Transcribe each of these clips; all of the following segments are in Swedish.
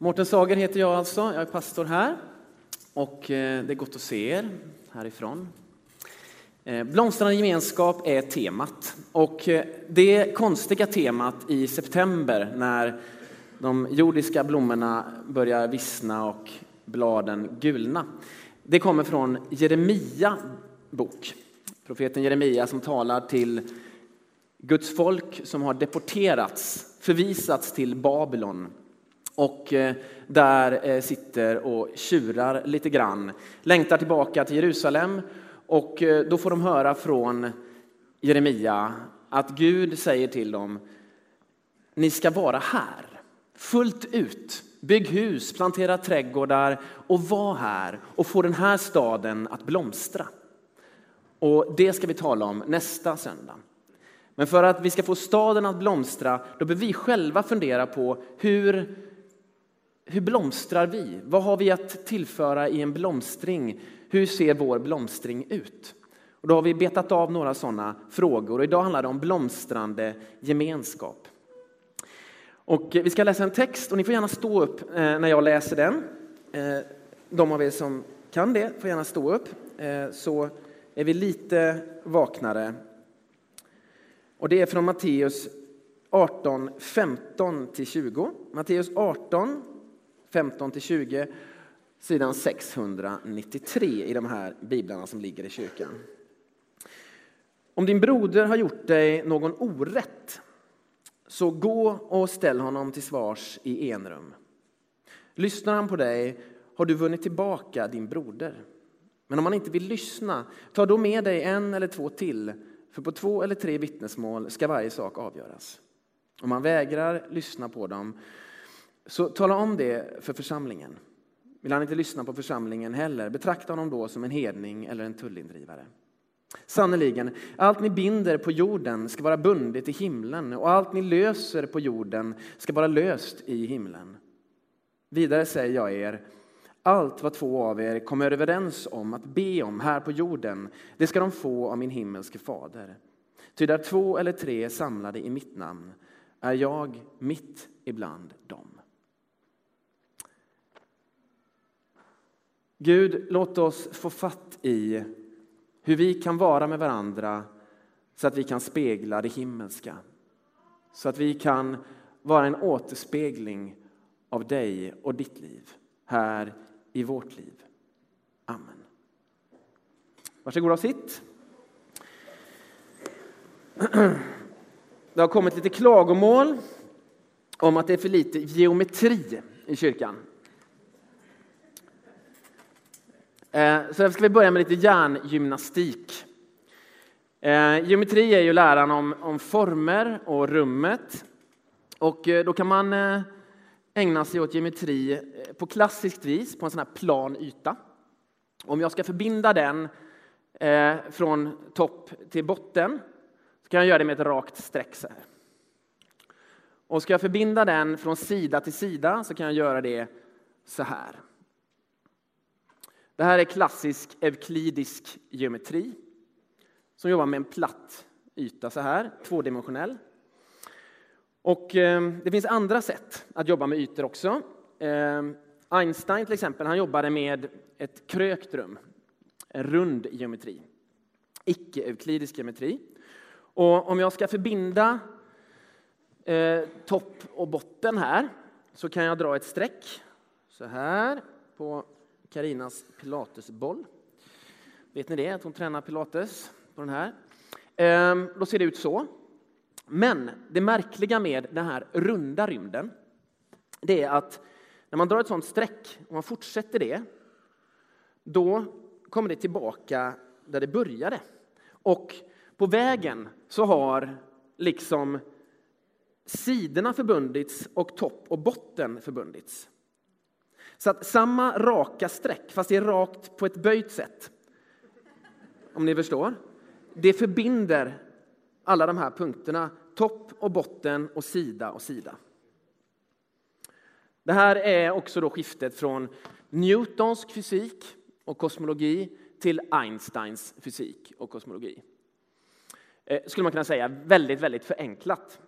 Mårten Sager heter jag alltså, jag är pastor här och eh, det är gott att se er härifrån. Eh, Blomstrande gemenskap är temat och eh, det konstiga temat i september när de jordiska blommorna börjar vissna och bladen gulna. Det kommer från Jeremia bok, profeten Jeremia som talar till Guds folk som har deporterats, förvisats till Babylon och eh, där eh, sitter och tjurar lite grann. Längtar tillbaka till Jerusalem och eh, då får de höra från Jeremia att Gud säger till dem, ni ska vara här fullt ut. Bygg hus, plantera trädgårdar och var här och få den här staden att blomstra. Och det ska vi tala om nästa söndag. Men för att vi ska få staden att blomstra, då behöver vi själva fundera på hur hur blomstrar vi? Vad har vi att tillföra i en blomstring? Hur ser vår blomstring ut? Och då har vi betat av några sådana frågor och idag handlar det om blomstrande gemenskap. Och vi ska läsa en text och ni får gärna stå upp eh, när jag läser den. Eh, de av er som kan det får gärna stå upp eh, så är vi lite vaknare. Och det är från Matteus 18, 15 20. Matteus 18, 15 till 20, sidan 693 i de här biblarna som ligger i kyrkan. Om din broder har gjort dig någon orätt, så gå och ställ honom till svars i enrum. Lyssnar han på dig har du vunnit tillbaka din broder. Men om han inte vill lyssna, ta då med dig en eller två till, för på två eller tre vittnesmål ska varje sak avgöras. Om han vägrar lyssna på dem så tala om det för församlingen. Vill han inte lyssna på församlingen heller, betrakta honom då som en hedning eller en tullindrivare. Sannerligen, allt ni binder på jorden ska vara bundet i himlen och allt ni löser på jorden ska vara löst i himlen. Vidare säger jag er, allt vad två av er kommer överens om att be om här på jorden, det ska de få av min himmelske fader. Ty där två eller tre är samlade i mitt namn är jag mitt ibland dem. Gud, låt oss få fatt i hur vi kan vara med varandra så att vi kan spegla det himmelska. Så att vi kan vara en återspegling av dig och ditt liv här i vårt liv. Amen. Varsågoda och sitt. Det har kommit lite klagomål om att det är för lite geometri i kyrkan. Eh, Eh, så därför ska vi börja med lite hjärngymnastik. Eh, geometri är ju läran om, om former och rummet. Och eh, då kan man ägna sig åt geometri på klassiskt vis på en sån här plan yta. Om jag ska förbinda den från topp till botten så kan jag göra det med ett rakt streck så här. Och ska jag förbinda den från sida till sida så kan jag göra det så här. Det här är klassisk euklidisk geometri som jobbar med en platt yta så här, tvådimensionell. Och eh, det finns andra sätt att jobba med ytor också. Eh, Einstein till exempel, han jobbade med ett krökt rum, en rund geometri, icke-euklidisk geometri. Och om jag ska förbinda eh, topp och botten här så kan jag dra ett streck så här på Karinas pilatesboll. Vet ni det, att hon tränar pilates på den här? Ehm, då ser det ut så. Men det märkliga med den här runda rymden, det är att när man drar ett sånt streck och man fortsätter det, då kommer det tillbaka där det började. Och på vägen så har liksom sidorna förbundits och topp och botten förbundits. Så att samma raka streck, fast det är rakt på ett böjt sätt, om ni förstår, det förbinder alla de här punkterna, topp och botten och sida och sida. Det här är också då skiftet från Newtonsk fysik och kosmologi till Einsteins fysik och kosmologi. Eh, skulle man kunna säga väldigt, väldigt förenklat.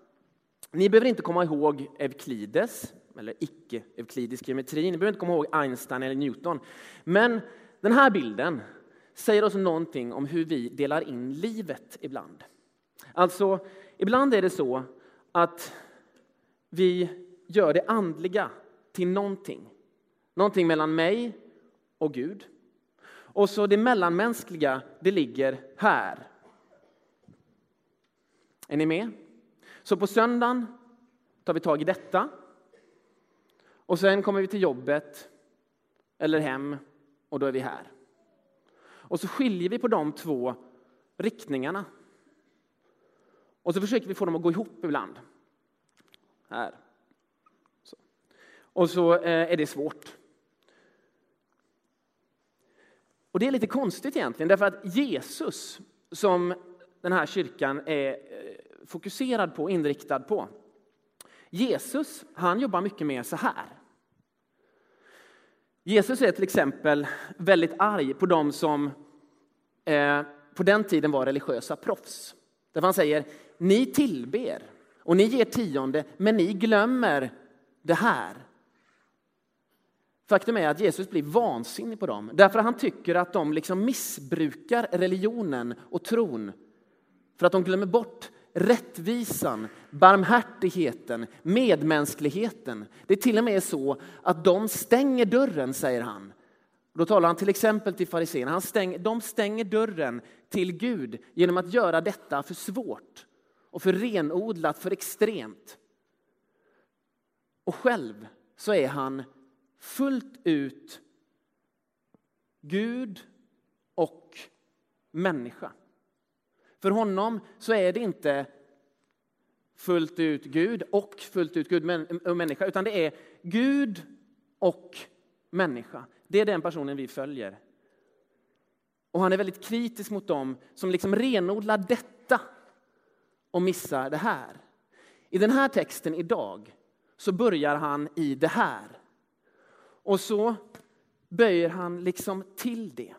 Ni behöver inte komma ihåg Euklides eller icke-euklidisk geometri. Ni behöver inte komma ihåg Einstein eller Newton. Men den här bilden säger oss någonting om hur vi delar in livet ibland. Alltså, ibland är det så att vi gör det andliga till någonting. Någonting mellan mig och Gud. Och så det mellanmänskliga, det ligger här. Är ni med? Så på söndagen tar vi tag i detta. Och sen kommer vi till jobbet eller hem och då är vi här. Och så skiljer vi på de två riktningarna. Och så försöker vi få dem att gå ihop ibland. Här. Så. Och så eh, är det svårt. Och det är lite konstigt egentligen, därför att Jesus, som den här kyrkan är eh, fokuserad på, inriktad på. Jesus, han jobbar mycket mer så här. Jesus är till exempel väldigt arg på dem som eh, på den tiden var religiösa proffs. Därför han säger, ni tillber och ni ger tionde, men ni glömmer det här. Faktum är att Jesus blir vansinnig på dem, därför att han tycker att de liksom missbrukar religionen och tron. För att de glömmer bort rättvisan, barmhärtigheten, medmänskligheten. Det är till och med så att de stänger dörren, säger han. Då talar han till exempel till fariséerna. Stäng, de stänger dörren till Gud genom att göra detta för svårt och för renodlat, för extremt. Och själv så är han fullt ut Gud och människa. För honom så är det inte fullt ut Gud och fullt ut Gud och människa, utan det är Gud och människa. Det är den personen vi följer. Och han är väldigt kritisk mot dem som liksom renodlar detta och missar det här. I den här texten idag så börjar han i det här. Och så böjer han liksom till det.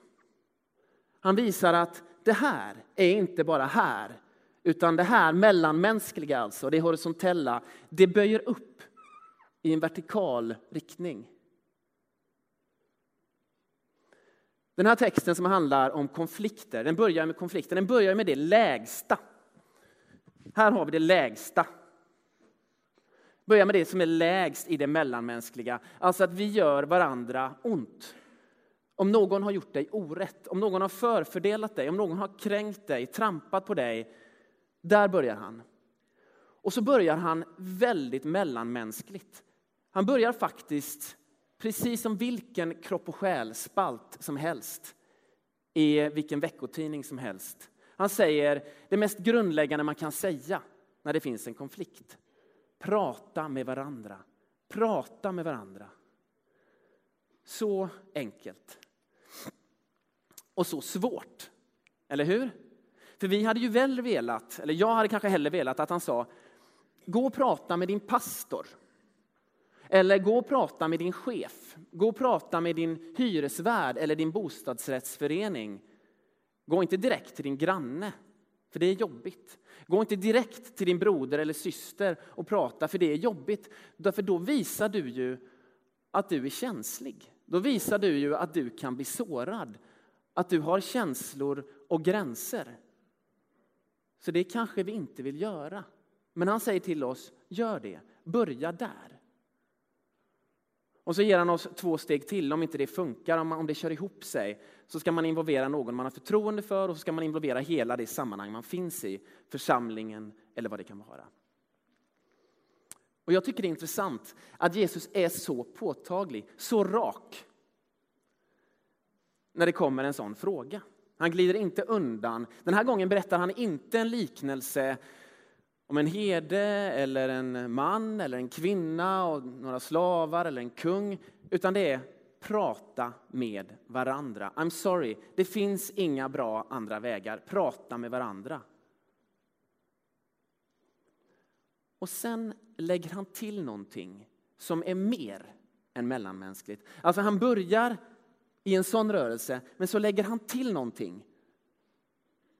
Han visar att det här är inte bara här, utan det här mellanmänskliga, alltså, det horisontella, det böjer upp i en vertikal riktning. Den här texten som handlar om konflikter, den börjar med konflikten, den börjar med det lägsta. Här har vi det lägsta. Börjar med det som är lägst i det mellanmänskliga, alltså att vi gör varandra ont. Om någon har gjort dig orätt, om någon har förfördelat dig, om någon har kränkt dig, trampat på dig. Där börjar han. Och så börjar han väldigt mellanmänskligt. Han börjar faktiskt precis som vilken kropp och själ-spalt som helst i vilken veckotidning som helst. Han säger det mest grundläggande man kan säga när det finns en konflikt. Prata med varandra. Prata med varandra. Så enkelt och så svårt. Eller hur? För vi hade ju väl velat, eller jag hade kanske hellre velat att han sa gå och prata med din pastor. Eller gå och prata med din chef. Gå och prata med din hyresvärd eller din bostadsrättsförening. Gå inte direkt till din granne, för det är jobbigt. Gå inte direkt till din broder eller syster och prata, för det är jobbigt. Därför då visar du ju att du är känslig. Då visar du ju att du kan bli sårad att du har känslor och gränser. Så det kanske vi inte vill göra. Men han säger till oss, gör det. Börja där. Och så ger han oss två steg till om inte det funkar, om det kör ihop sig. Så ska man involvera någon man har förtroende för och så ska man involvera hela det sammanhang man finns i, församlingen eller vad det kan vara. Och jag tycker det är intressant att Jesus är så påtaglig, så rak när det kommer en sån fråga. Han glider inte undan. Den här gången berättar han inte en liknelse om en herde eller en man eller en kvinna och några slavar eller en kung, utan det är prata med varandra. I'm sorry, det finns inga bra andra vägar. Prata med varandra. Och sen lägger han till någonting som är mer än mellanmänskligt. Alltså han börjar i en sån rörelse, men så lägger han till någonting.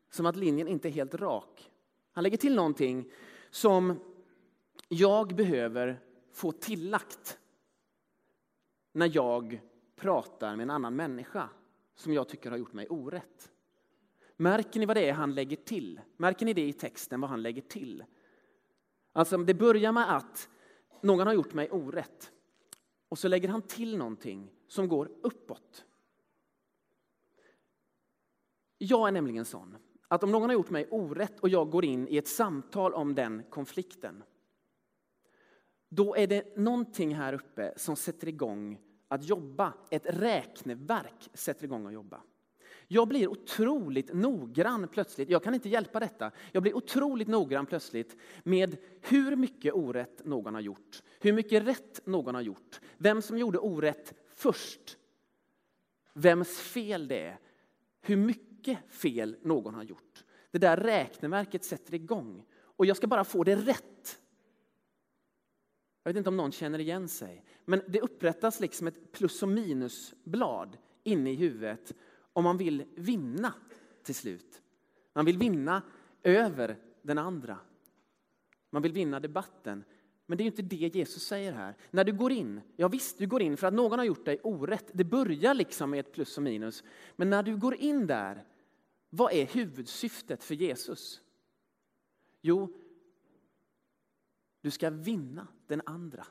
Som att linjen inte är helt rak. Han lägger till någonting som jag behöver få tillagt när jag pratar med en annan människa som jag tycker har gjort mig orätt. Märker ni vad det är han lägger till? Märker ni det i texten, vad han lägger till? Alltså, det börjar med att någon har gjort mig orätt och så lägger han till någonting som går uppåt. Jag är nämligen sån att om någon har gjort mig orätt och jag går in i ett samtal om den konflikten, då är det någonting här uppe som sätter igång att jobba. Ett räkneverk sätter igång att jobba. Jag blir otroligt noggrann plötsligt, jag kan inte hjälpa detta, jag blir otroligt noggrann plötsligt med hur mycket orätt någon har gjort, hur mycket rätt någon har gjort, vem som gjorde orätt först, vems fel det är, hur mycket mycket fel någon har gjort. Det där räkneverket sätter igång och jag ska bara få det rätt. Jag vet inte om någon känner igen sig, men det upprättas liksom ett plus och minusblad inne i huvudet om man vill vinna till slut. Man vill vinna över den andra. Man vill vinna debatten. Men det är inte det Jesus säger här. När du går in, ja visst, du går in för att någon har gjort dig orätt. Det börjar liksom med ett plus och minus. Men när du går in där, vad är huvudsyftet för Jesus? Jo, du ska vinna den andra.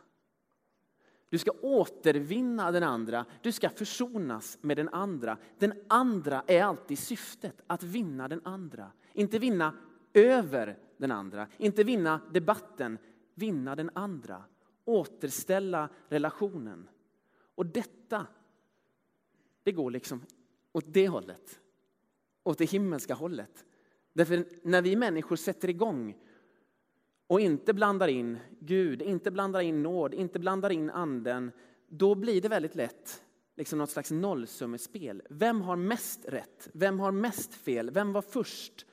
Du ska återvinna den andra, du ska försonas med den andra. Den andra är alltid syftet, att vinna den andra. Inte vinna över den andra, inte vinna debatten, vinna den andra. Återställa relationen. Och detta, det går liksom åt det hållet. Åt det himmelska hållet. Därför när vi människor sätter igång och inte blandar in Gud, inte blandar in nåd, inte blandar in anden, då blir det väldigt lätt liksom något slags nollsummespel. Vem har mest rätt? Vem har mest fel? Vem var först?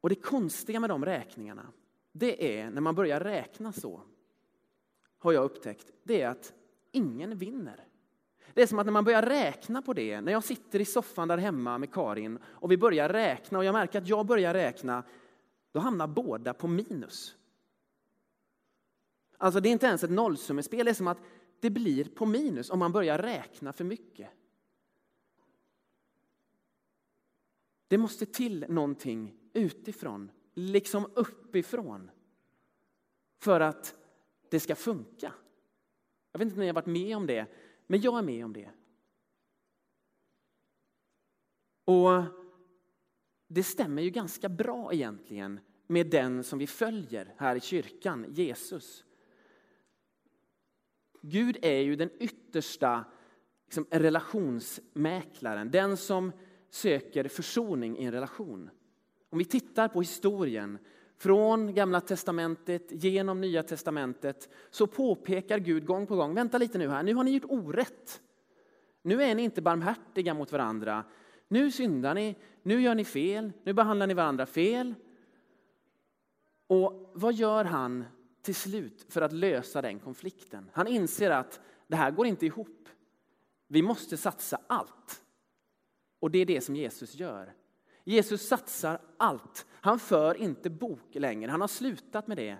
Och det konstiga med de räkningarna, det är när man börjar räkna så, har jag upptäckt, det är att ingen vinner. Det är som att när man börjar räkna på det, när jag sitter i soffan där hemma med Karin och vi börjar räkna och jag märker att jag börjar räkna då hamnar båda på minus. Alltså det är inte ens ett nollsummespel, det är som att det blir på minus om man börjar räkna för mycket. Det måste till någonting utifrån, liksom uppifrån, för att det ska funka. Jag vet inte om ni har varit med om det, men jag är med om det. Och det stämmer ju ganska bra egentligen med den som vi följer här i kyrkan, Jesus. Gud är ju den yttersta liksom, relationsmäklaren, den som söker försoning i en relation. Om vi tittar på historien från Gamla testamentet genom Nya testamentet så påpekar Gud gång på gång, vänta lite nu här, nu har ni gjort orätt. Nu är ni inte barmhärtiga mot varandra. Nu syndar ni, nu gör ni fel, nu behandlar ni varandra fel. Och vad gör han till slut för att lösa den konflikten? Han inser att det här går inte ihop. Vi måste satsa allt. Och det är det som Jesus gör. Jesus satsar allt. Han för inte bok längre. Han har slutat med det.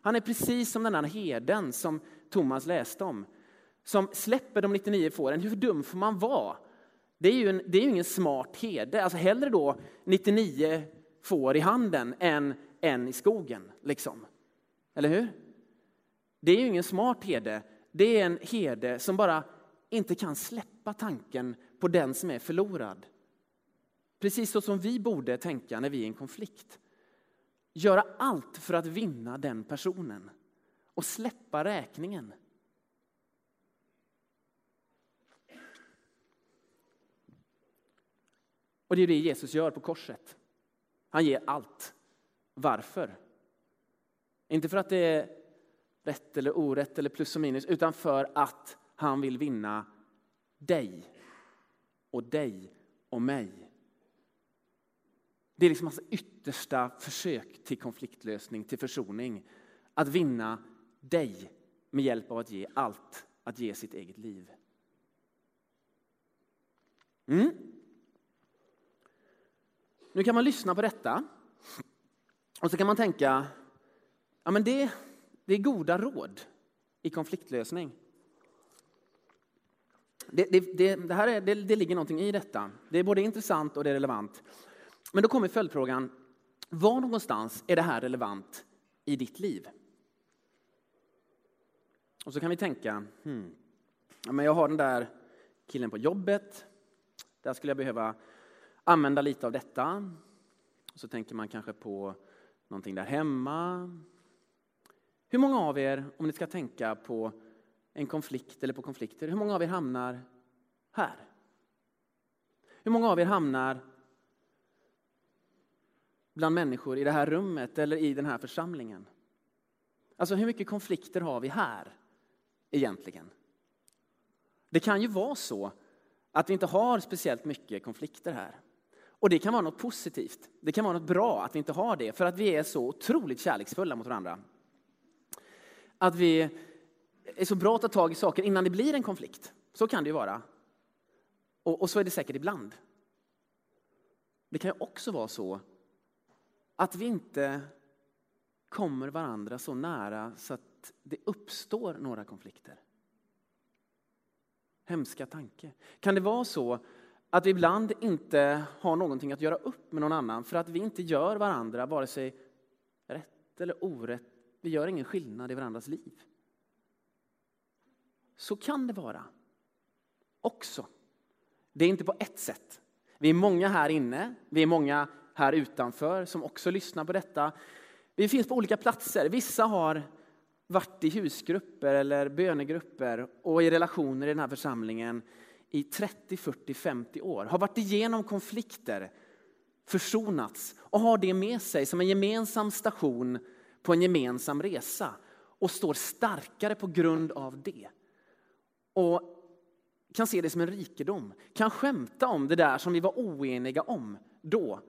Han är precis som den här herden som Thomas läste om. Som släpper de 99 fåren. Hur dum får man vara? Det är ju, en, det är ju ingen smart herde. Alltså hellre då 99 får i handen än en i skogen. Liksom. Eller hur? Det är ju ingen smart herde. Det är en herde som bara inte kan släppa tanken på den som är förlorad. Precis så som vi borde tänka när vi är i en konflikt. Göra allt för att vinna den personen och släppa räkningen. Och det är det Jesus gör på korset. Han ger allt. Varför? Inte för att det är rätt eller orätt eller plus och minus, utan för att han vill vinna dig och dig och mig. Det är liksom hans yttersta försök till konfliktlösning, till försoning. Att vinna dig med hjälp av att ge allt, att ge sitt eget liv. Mm. Nu kan man lyssna på detta och så kan man tänka, ja men det, Det är goda råd i konfliktlösning. Det, det, det, det här är, det, det ligger någonting i detta. Det är både intressant och det är relevant. Men då kommer följdfrågan, var någonstans är det här relevant i ditt liv? Och så kan vi tänka, hmm, ja, men jag har den där killen på jobbet, där skulle jag behöva använda lite av detta. Och så tänker man kanske på någonting där hemma. Hur många av er, om ni ska tänka på en konflikt eller på konflikter, hur många av er hamnar här? Hur många av er hamnar bland människor i det här rummet eller i den här församlingen? Alltså hur mycket konflikter har vi här egentligen? Det kan ju vara så att vi inte har speciellt mycket konflikter här. Och det kan vara något positivt. Det kan vara något bra att vi inte har det, för att vi är så otroligt kärleksfulla mot varandra. Att vi är så bra att ta tag i saker innan det blir en konflikt. Så kan det ju vara. Och, och så är det säkert ibland. Det kan ju också vara så att vi inte kommer varandra så nära så att det uppstår några konflikter. Hemska tanke. Kan det vara så att vi ibland inte har någonting att göra upp med någon annan för att vi inte gör varandra vare sig rätt eller orätt. Vi gör ingen skillnad i varandras liv. Så kan det vara också. Det är inte på ett sätt. Vi är många här inne, vi är många här utanför som också lyssnar på detta. Vi finns på olika platser. Vissa har varit i husgrupper eller bönegrupper och i relationer i den här församlingen i 30, 40, 50 år. Har varit igenom konflikter, försonats och har det med sig som en gemensam station på en gemensam resa och står starkare på grund av det. Och kan se det som en rikedom, kan skämta om det där som vi var oeniga om då.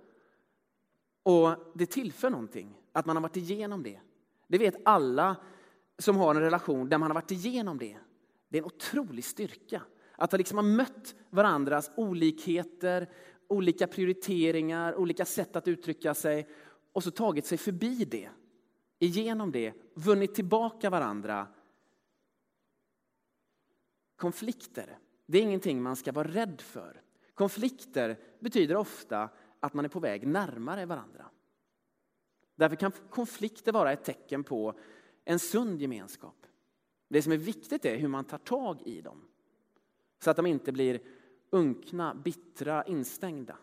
Och det tillför någonting, att man har varit igenom det. Det vet alla som har en relation där man har varit igenom det. Det är en otrolig styrka. Att ha liksom mött varandras olikheter, olika prioriteringar, olika sätt att uttrycka sig och så tagit sig förbi det, igenom det, vunnit tillbaka varandra. Konflikter, det är ingenting man ska vara rädd för. Konflikter betyder ofta att man är på väg närmare varandra. Därför kan konflikter vara ett tecken på en sund gemenskap. Det som är viktigt är hur man tar tag i dem. Så att de inte blir unkna, bittra, instängda.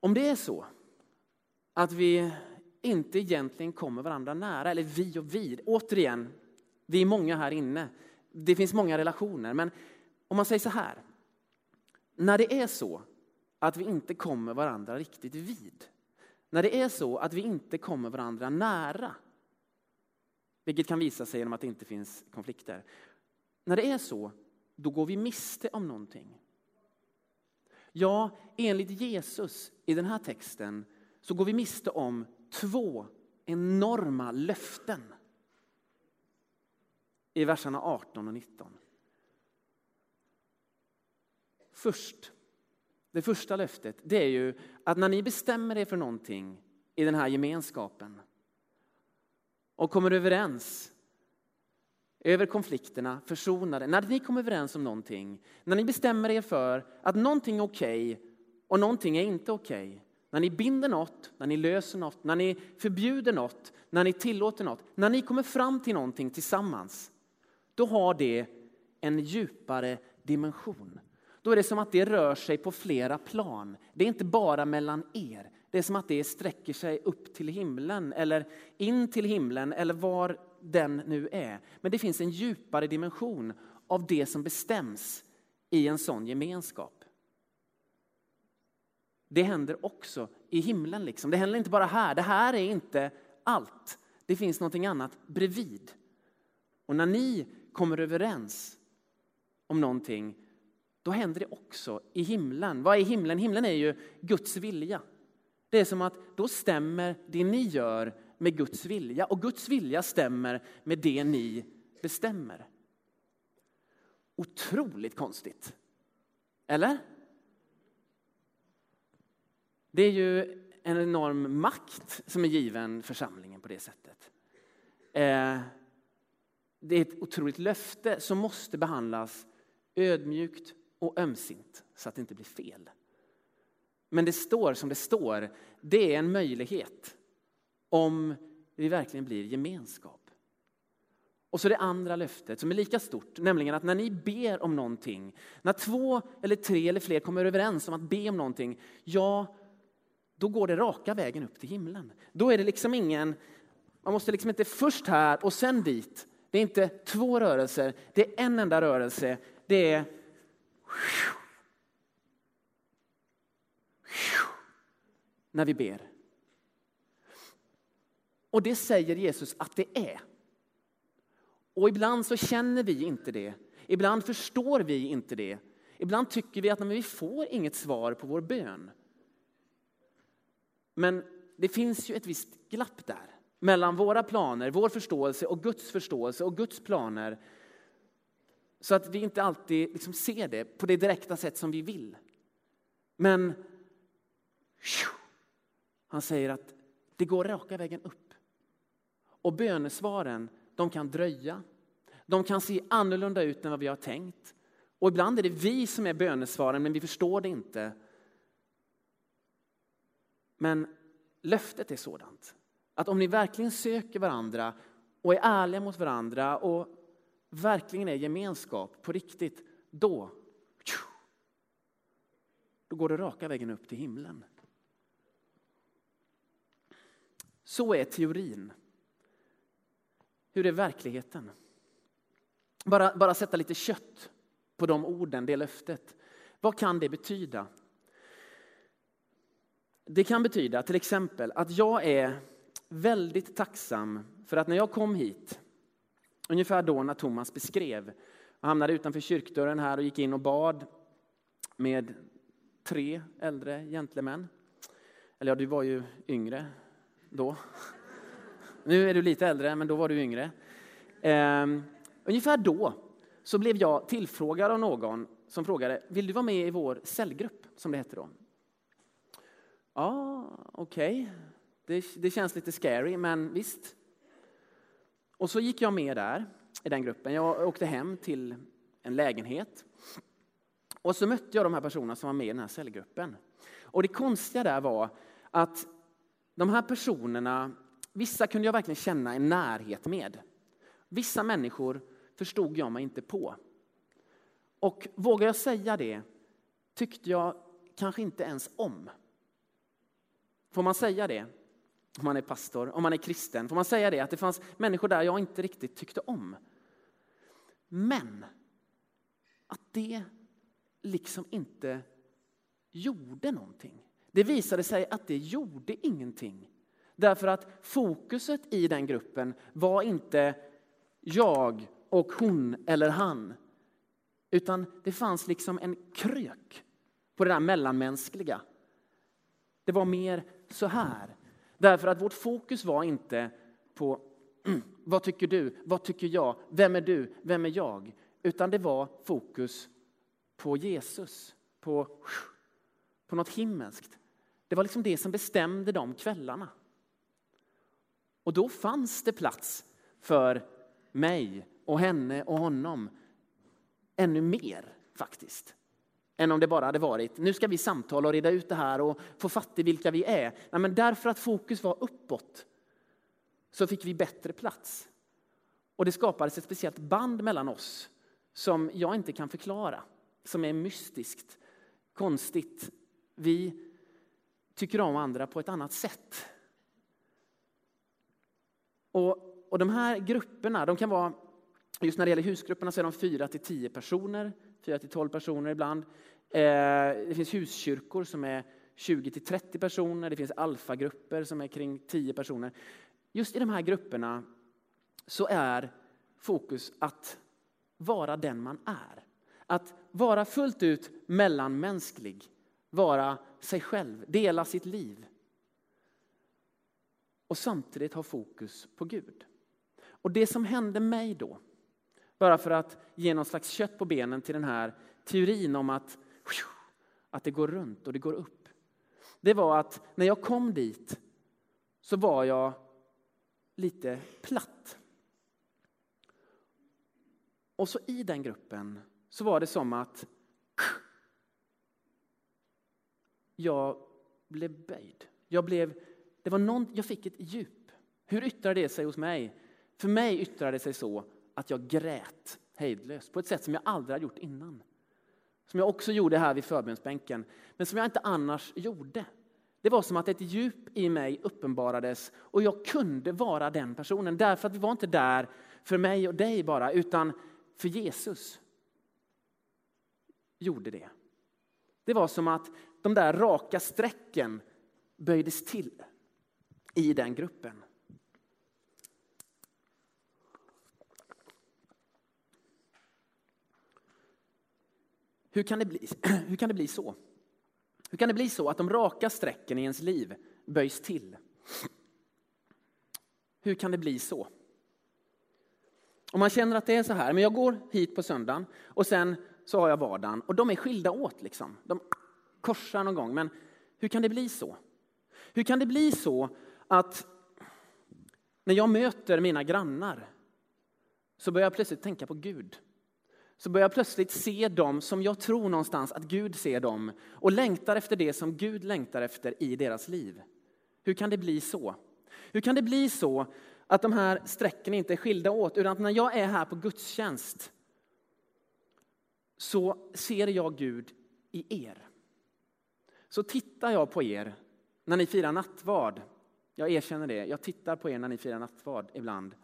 Om det är så att vi inte egentligen kommer varandra nära, eller vi och vi, återigen, vi är många här inne, det finns många relationer, men om man säger så här, när det är så att vi inte kommer varandra riktigt vid, när det är så att vi inte kommer varandra nära, vilket kan visa sig genom att det inte finns konflikter. När det är så, då går vi miste om någonting. Ja, enligt Jesus i den här texten så går vi miste om två enorma löften i verserna 18 och 19. Först, det första löftet, det är ju att när ni bestämmer er för någonting i den här gemenskapen och kommer överens över konflikterna, försonade, när ni kommer överens om någonting, när ni bestämmer er för att någonting är okej okay och någonting är inte okej, okay, när ni binder något, när ni löser något, när ni förbjuder något, när ni tillåter något, när ni kommer fram till någonting tillsammans, då har det en djupare dimension. Då är det som att det rör sig på flera plan. Det är inte bara mellan er. Det är som att det sträcker sig upp till himlen eller in till himlen eller var den nu är. Men det finns en djupare dimension av det som bestäms i en sån gemenskap. Det händer också i himlen. Liksom. Det händer inte bara här. Det här är inte allt. Det finns någonting annat bredvid. Och när ni kommer överens om någonting, då händer det också i himlen. Vad är himlen? Himlen är ju Guds vilja. Det är som att då stämmer det ni gör med Guds vilja och Guds vilja stämmer med det ni bestämmer. Otroligt konstigt. Eller? Det är ju en enorm makt som är given församlingen på det sättet. Eh, det är ett otroligt löfte som måste behandlas ödmjukt och ömsint så att det inte blir fel. Men det står som det står, det är en möjlighet om vi verkligen blir gemenskap. Och så det andra löftet som är lika stort, nämligen att när ni ber om någonting, när två eller tre eller fler kommer överens om att be om någonting, ja, då går det raka vägen upp till himlen. Då är det liksom ingen, man måste liksom inte först här och sen dit. Det är inte två rörelser, det är en enda rörelse. Det är när vi ber. Och det säger Jesus att det är. Och ibland så känner vi inte det. Ibland förstår vi inte det. Ibland tycker vi att vi får inget svar på vår bön. Men det finns ju ett visst glapp där mellan våra planer, vår förståelse och Guds förståelse och Guds planer. Så att vi inte alltid liksom ser det på det direkta sätt som vi vill. Men han säger att det går raka vägen upp. Och bönesvaren de kan dröja. De kan se annorlunda ut än vad vi har tänkt. Och ibland är det vi som är bönesvaren, men vi förstår det inte. Men löftet är sådant att om ni verkligen söker varandra och är ärliga mot varandra och verkligen är gemenskap på riktigt, då, då går det raka vägen upp till himlen. Så är teorin. Hur är verkligheten? Bara, bara sätta lite kött på de orden, det löftet. Vad kan det betyda? Det kan betyda till exempel att jag är väldigt tacksam för att när jag kom hit, ungefär då när Thomas beskrev, Han hamnade utanför kyrkdörren här och gick in och bad med tre äldre gentlemän. Eller ja, du var ju yngre då. Nu är du lite äldre, men då var du yngre. Um, ungefär då så blev jag tillfrågad av någon som frågade, vill du vara med i vår cellgrupp, som det hette då? Ja, okej. Okay. Det, det känns lite scary, men visst. Och så gick jag med där, i den gruppen. Jag åkte hem till en lägenhet. Och så mötte jag de här personerna som var med i den här cellgruppen. Och det konstiga där var att de här personerna Vissa kunde jag verkligen känna en närhet med. Vissa människor förstod jag mig inte på. Och vågar jag säga det, tyckte jag kanske inte ens om. Får man säga det? Om man är pastor, om man är kristen. Får man säga det? Att det fanns människor där jag inte riktigt tyckte om. Men att det liksom inte gjorde någonting. Det visade sig att det gjorde ingenting. Därför att fokuset i den gruppen var inte jag och hon eller han. Utan det fanns liksom en krök på det där mellanmänskliga. Det var mer så här. Därför att vårt fokus var inte på vad tycker du, vad tycker jag, vem är du, vem är jag? Utan det var fokus på Jesus, på, på något himmelskt. Det var liksom det som bestämde de kvällarna. Och då fanns det plats för mig och henne och honom. Ännu mer faktiskt. Än om det bara hade varit, nu ska vi samtala och reda ut det här och få fatt i vilka vi är. Nej, men därför att fokus var uppåt så fick vi bättre plats. Och det skapades ett speciellt band mellan oss som jag inte kan förklara. Som är mystiskt, konstigt. Vi tycker om andra på ett annat sätt. Och, och de här grupperna, de kan vara, just när det gäller husgrupperna så är de 4 till 10 personer, 4 till 12 personer ibland. Eh, det finns huskyrkor som är 20 till 30 personer, det finns alfagrupper som är kring 10 personer. Just i de här grupperna så är fokus att vara den man är. Att vara fullt ut mellanmänsklig, vara sig själv, dela sitt liv och samtidigt ha fokus på Gud. Och det som hände mig då, bara för att ge någon slags kött på benen till den här teorin om att, att det går runt och det går upp. det var att när jag kom dit så var jag lite platt. Och så i den gruppen så var det som att jag blev böjd. Jag, blev, det var någon, jag fick ett djup. Hur yttrade det sig hos mig? För mig yttrade det sig så att jag grät hejdlöst på ett sätt som jag aldrig hade gjort innan. Som jag också gjorde här vid förbönsbänken, men som jag inte annars gjorde. Det var som att ett djup i mig uppenbarades och jag kunde vara den personen. Därför att vi var inte där för mig och dig bara, utan för Jesus gjorde det. Det var som att de där raka strecken böjdes till i den gruppen. Hur kan, det bli, hur kan det bli så? Hur kan det bli så att de raka strecken i ens liv böjs till? Hur kan det bli så? Om man känner att det är så här, men jag går hit på söndagen och sen så har jag vardagen och de är skilda åt liksom. De korsar någon gång, men hur kan det bli så? Hur kan det bli så att när jag möter mina grannar så börjar jag plötsligt tänka på Gud? Så börjar jag plötsligt se dem som jag tror någonstans att Gud ser dem och längtar efter det som Gud längtar efter i deras liv. Hur kan det bli så? Hur kan det bli så att de här strecken inte är skilda åt utan att när jag är här på gudstjänst så ser jag Gud i er. Så tittar jag på er när ni firar nattvard. Jag erkänner det, jag tittar på er när ni firar nattvard ibland.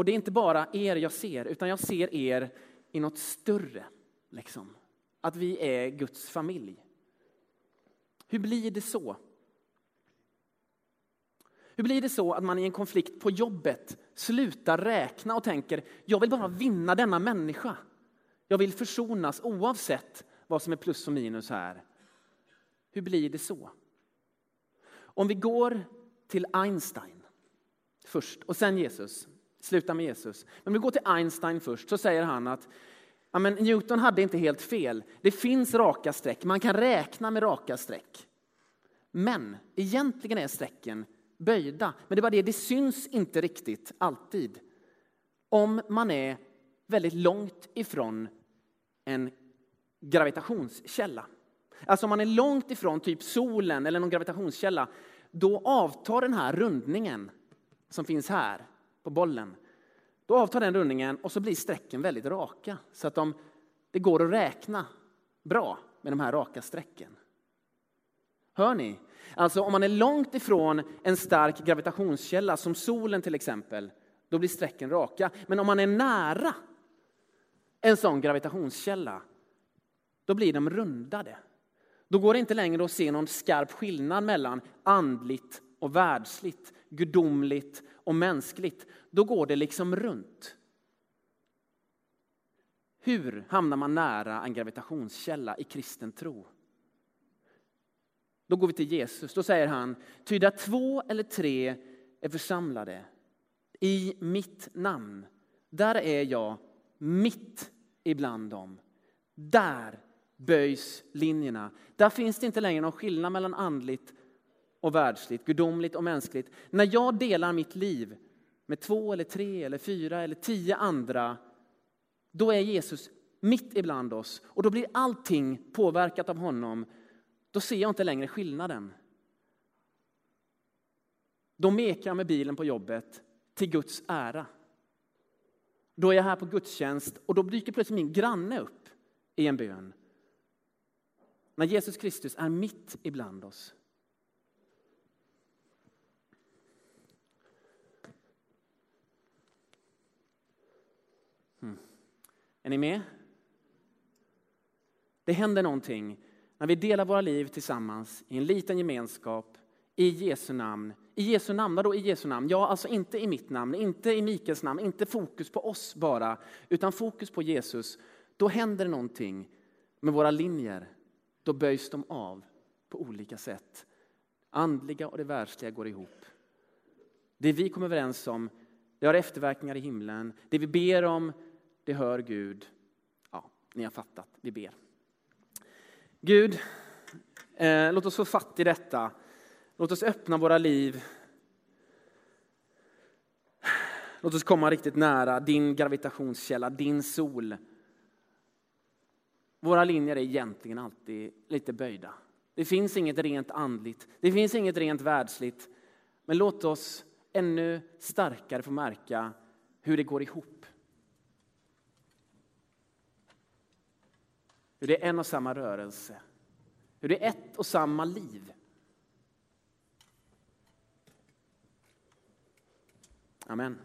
Och det är inte bara er jag ser, utan jag ser er i något större. Liksom. Att vi är Guds familj. Hur blir det så? Hur blir det så att man i en konflikt på jobbet slutar räkna och tänker jag vill bara vinna denna människa. Jag vill försonas oavsett vad som är plus och minus här. Hur blir det så? Om vi går till Einstein först och sen Jesus sluta med Jesus. Men om vi går till Einstein först så säger han att ja, men Newton hade inte helt fel. Det finns raka streck, man kan räkna med raka streck. Men egentligen är strecken böjda. Men det är bara det, det syns inte riktigt alltid. Om man är väldigt långt ifrån en gravitationskälla. Alltså om man är långt ifrån typ solen eller någon gravitationskälla, då avtar den här rundningen som finns här på bollen. Då avtar den rundningen och så blir strecken väldigt raka så att de, det går att räkna bra med de här raka strecken. Hör ni? Alltså om man är långt ifrån en stark gravitationskälla som solen till exempel, då blir strecken raka. Men om man är nära en sån gravitationskälla, då blir de rundade. Då går det inte längre att se någon skarp skillnad mellan andligt och världsligt, gudomligt och mänskligt, då går det liksom runt. Hur hamnar man nära en gravitationskälla i kristen tro? Då går vi till Jesus. Då säger han, ty där två eller tre är församlade i mitt namn, där är jag mitt ibland dem. Där böjs linjerna. Där finns det inte längre någon skillnad mellan andligt och världsligt, gudomligt och mänskligt. När jag delar mitt liv med två eller tre eller fyra eller tio andra, då är Jesus mitt ibland oss och då blir allting påverkat av honom. Då ser jag inte längre skillnaden. Då mekar jag med bilen på jobbet till Guds ära. Då är jag här på gudstjänst och då dyker plötsligt min granne upp i en bön. När Jesus Kristus är mitt ibland oss. Är ni med? Det händer någonting när vi delar våra liv tillsammans i en liten gemenskap i Jesu namn. I Jesu namn, vadå i Jesu namn? Ja, alltså inte i mitt namn, inte i Mikaels namn, inte fokus på oss bara, utan fokus på Jesus. Då händer det någonting med våra linjer. Då böjs de av på olika sätt. Andliga och det världsliga går ihop. Det vi kommer överens om, det har efterverkningar i himlen. Det vi ber om, det hör Gud. Ja, ni har fattat, vi ber. Gud, Eh, låt oss få fatt i detta. Låt oss öppna våra liv. Låt oss komma riktigt nära din gravitationskälla, din sol. Våra linjer är egentligen alltid lite böjda. Det finns inget rent andligt, det finns inget rent världsligt. Men låt oss ännu starkare få märka hur det går ihop. Hur det är en och samma rörelse. Hur det är ett och samma liv. Amen.